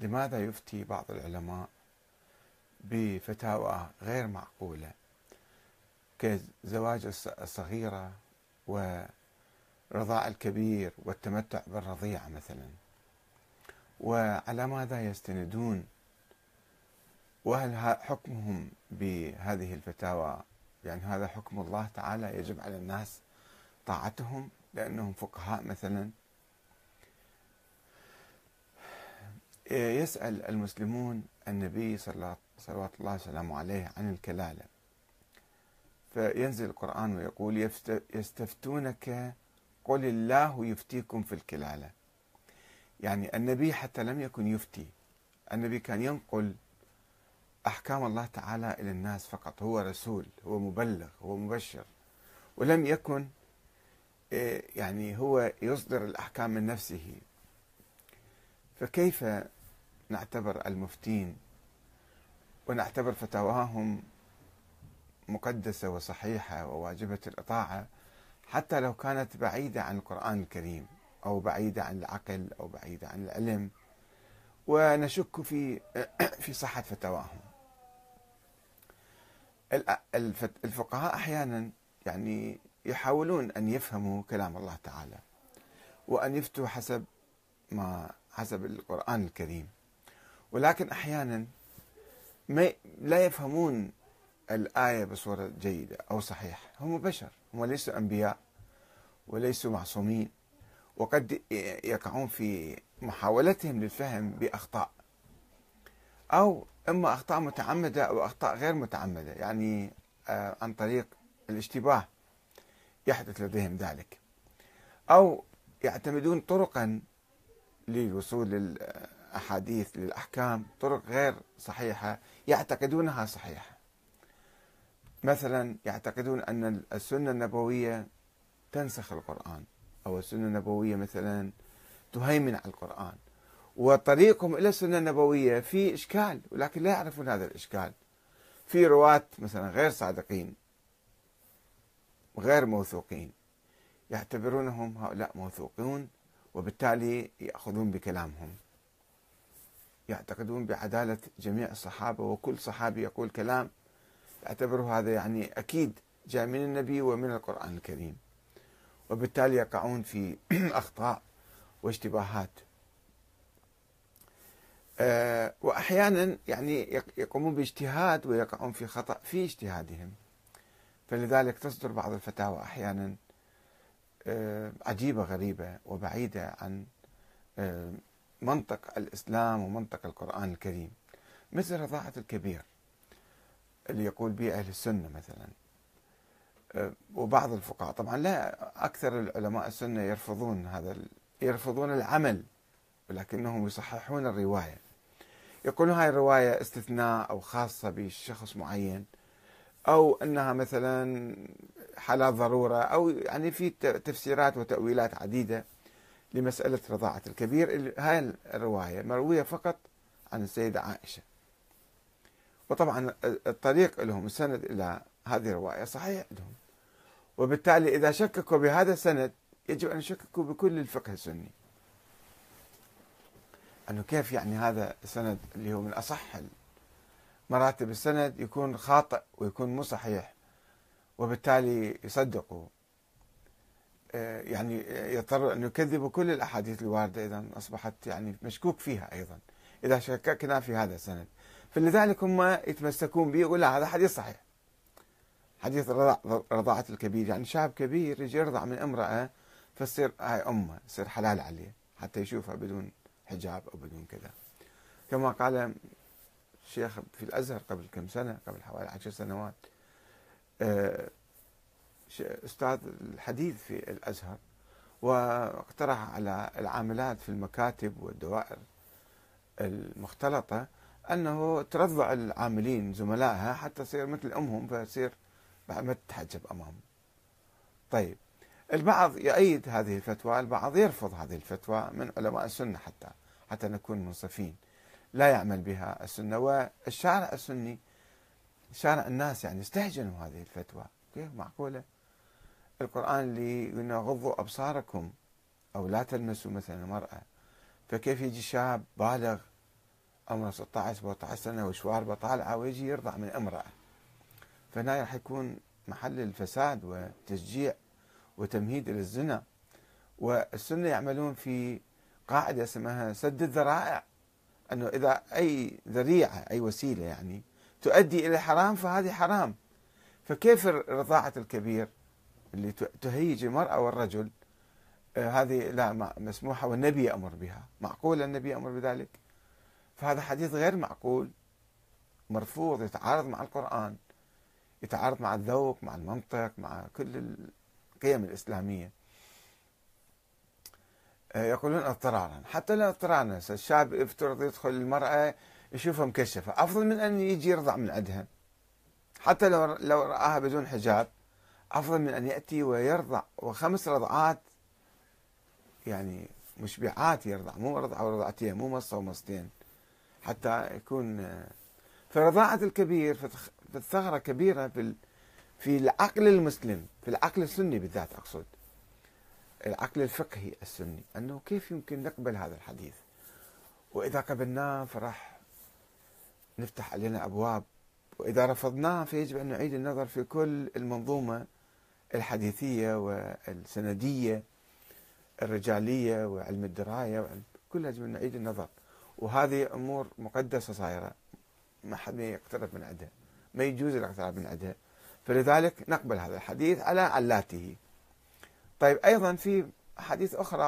لماذا يفتي بعض العلماء بفتاوى غير معقولة كزواج الصغيرة ورضاع الكبير والتمتع بالرضيعة مثلا؟ وعلى ماذا يستندون؟ وهل حكمهم بهذه الفتاوى؟ يعني هذا حكم الله تعالى يجب على الناس طاعتهم لأنهم فقهاء مثلا؟ يسأل المسلمون النبي صلى صلوات الله وسلامه عليه عن الكلالة. فينزل القرآن ويقول يستفتونك قل الله يفتيكم في الكلالة. يعني النبي حتى لم يكن يفتي. النبي كان ينقل أحكام الله تعالى إلى الناس فقط. هو رسول هو مبلغ هو مبشر. ولم يكن إيه، يعني هو يصدر الأحكام من نفسه. فكيف نعتبر المفتين ونعتبر فتاواهم مقدسة وصحيحة وواجبة الإطاعة حتى لو كانت بعيدة عن القرآن الكريم أو بعيدة عن العقل أو بعيدة عن العلم. ونشك في في صحة فتاواهم. الفقهاء أحيانا يعني يحاولون أن يفهموا كلام الله تعالى وأن يفتوا حسب ما حسب القرآن الكريم. ولكن أحيانا ما لا يفهمون الآية بصورة جيدة أو صحيحة. هم بشر هم ليسوا أنبياء وليسوا معصومين وقد يقعون في محاولتهم للفهم بأخطاء أو إما أخطاء متعمدة أو أخطاء غير متعمدة. يعني آه، عن طريق الاشتباه يحدث لديهم ذلك. أو يعتمدون طرقا للوصول للأحاديث للأحكام طرق غير صحيحة يعتقدونها صحيحة. مثلا يعتقدون أن السنة النبوية تنسخ القرآن أو السنة النبوية مثلا تهيمن على القرآن. وطريقهم إلى السنة النبوية في إشكال ولكن لا يعرفون هذا الإشكال. في رواة مثلا غير صادقين غير موثوقين يعتبرونهم هؤلاء موثوقون وبالتالي يأخذون بكلامهم. يعتقدون بعدالة جميع الصحابة وكل صحابي يقول كلام يعتبروا هذا يعني أكيد جاء من النبي ومن القرآن الكريم. وبالتالي يقعون في أخطاء واشتباهات. آه، وأحيانا يعني يقومون باجتهاد ويقعون في خطأ في اجتهادهم. فلذلك تصدر بعض الفتاوى أحيانا آه، عجيبة غريبة وبعيدة عن آه، منطق الإسلام ومنطق القرآن الكريم مثل رضاعة الكبير اللي يقول به أهل السنة مثلا. آه، وبعض الفقهاء. طبعا لا أكثر العلماء السنة يرفضون هذا يرفضون العمل ولكنهم يصححون الرواية. يقولون هاي الرواية استثناء أو خاصة بشخص معين أو أنها مثلا حالات ضرورة أو يعني في تفسيرات وتأويلات عديدة. لمسألة رضاعة الكبير. هاي الرواية مروية فقط عن السيدة عائشة. وطبعا الطريق لهم السند إلى هذه الرواية صحيح لهم. وبالتالي إذا شككوا بهذا السند يجب أن يشككوا بكل الفقه السني. أنه كيف يعني هذا السند اللي هو من أصح مراتب السند يكون خاطئ ويكون مو صحيح وبالتالي يصدقوا يعني يضطر أن يكذبوا كل الأحاديث الواردة إذا أصبحت يعني مشكوك فيها أيضا إذا شككنا في هذا السند. فلذلك هم يتمسكون به يقول لا هذا حديث صحيح. حديث رضاعة الكبير يعني شاب كبير يجي يرضع من امرأة فتصير هاي أمه يصير حلال عليه حتى يشوفها بدون حجاب أو بدون كذا. كما قال الشيخ في الأزهر قبل كم سنة قبل حوالي عشر سنوات آه، أستاذ الحديث في الأزهر واقترح على العاملات في المكاتب والدوائر المختلطة أنه ترضع العاملين زملائها حتى تصير مثل أمهم فتصير ما تتحجب أمامهم. طيب البعض يؤيد هذه الفتوى البعض يرفض هذه الفتوى من علماء السنة حتى حتى نكون منصفين. لا يعمل بها السنة والشارع السني شارع الناس يعني استهجنوا هذه الفتوى. كيف معقولة؟ القرآن يقول غضوا أبصاركم أو لا تلمسوا مثلا المرأة. فكيف يجي شاب بالغ عمره 16 17 سنة وشواربه طالعة ويجي يرضع من امرأة؟ فهنا راح يكون محل الفساد وتشجيع وتمهيد إلى الزنا والسنة يعملون في قاعدة اسمها سد الذرائع. أنه إذا أي ذريعة أي وسيلة يعني تؤدي إلى حرام فهذه حرام. فكيف رضاعة الكبير؟ اللي تهيج المرأة والرجل آه، هذه لا مسموحة والنبي يأمر بها. معقول النبي يأمر بذلك؟ فهذا حديث غير معقول مرفوض يتعارض مع القرآن يتعارض مع الذوق مع المنطق مع كل القيم الإسلامية. آه، يقولون اضطرارا. حتى لو اضطرارا الشاب يفترض يدخل المرأة يشوفها مكشفة. أفضل من أن يجي يرضع من عندها. حتى لو لو رآها بدون حجاب. أفضل من أن يأتي ويرضع وخمس رضعات يعني مشبعات يرضع مو رضعة ورضعتين مو مصة ومصتين حتى يكون فرضاعة الكبير في الثغرة كبيرة في في العقل المسلم في العقل السني بالذات أقصد. العقل الفقهي السني أنه كيف يمكن نقبل هذا الحديث؟ وإذا قبلناه فراح نفتح علينا أبواب وإذا رفضناه فيجب أن نعيد النظر في كل المنظومة الحديثية والسندية الرجالية وعلم الدراية وعلم يجب أن نعيد النظر. وهذه أمور مقدسة صايرة. ما حد يقترب من عندها ما يجوز الاقتراب من عندها فلذلك نقبل هذا الحديث على علاته. طيب أيضا في أحاديث أخرى.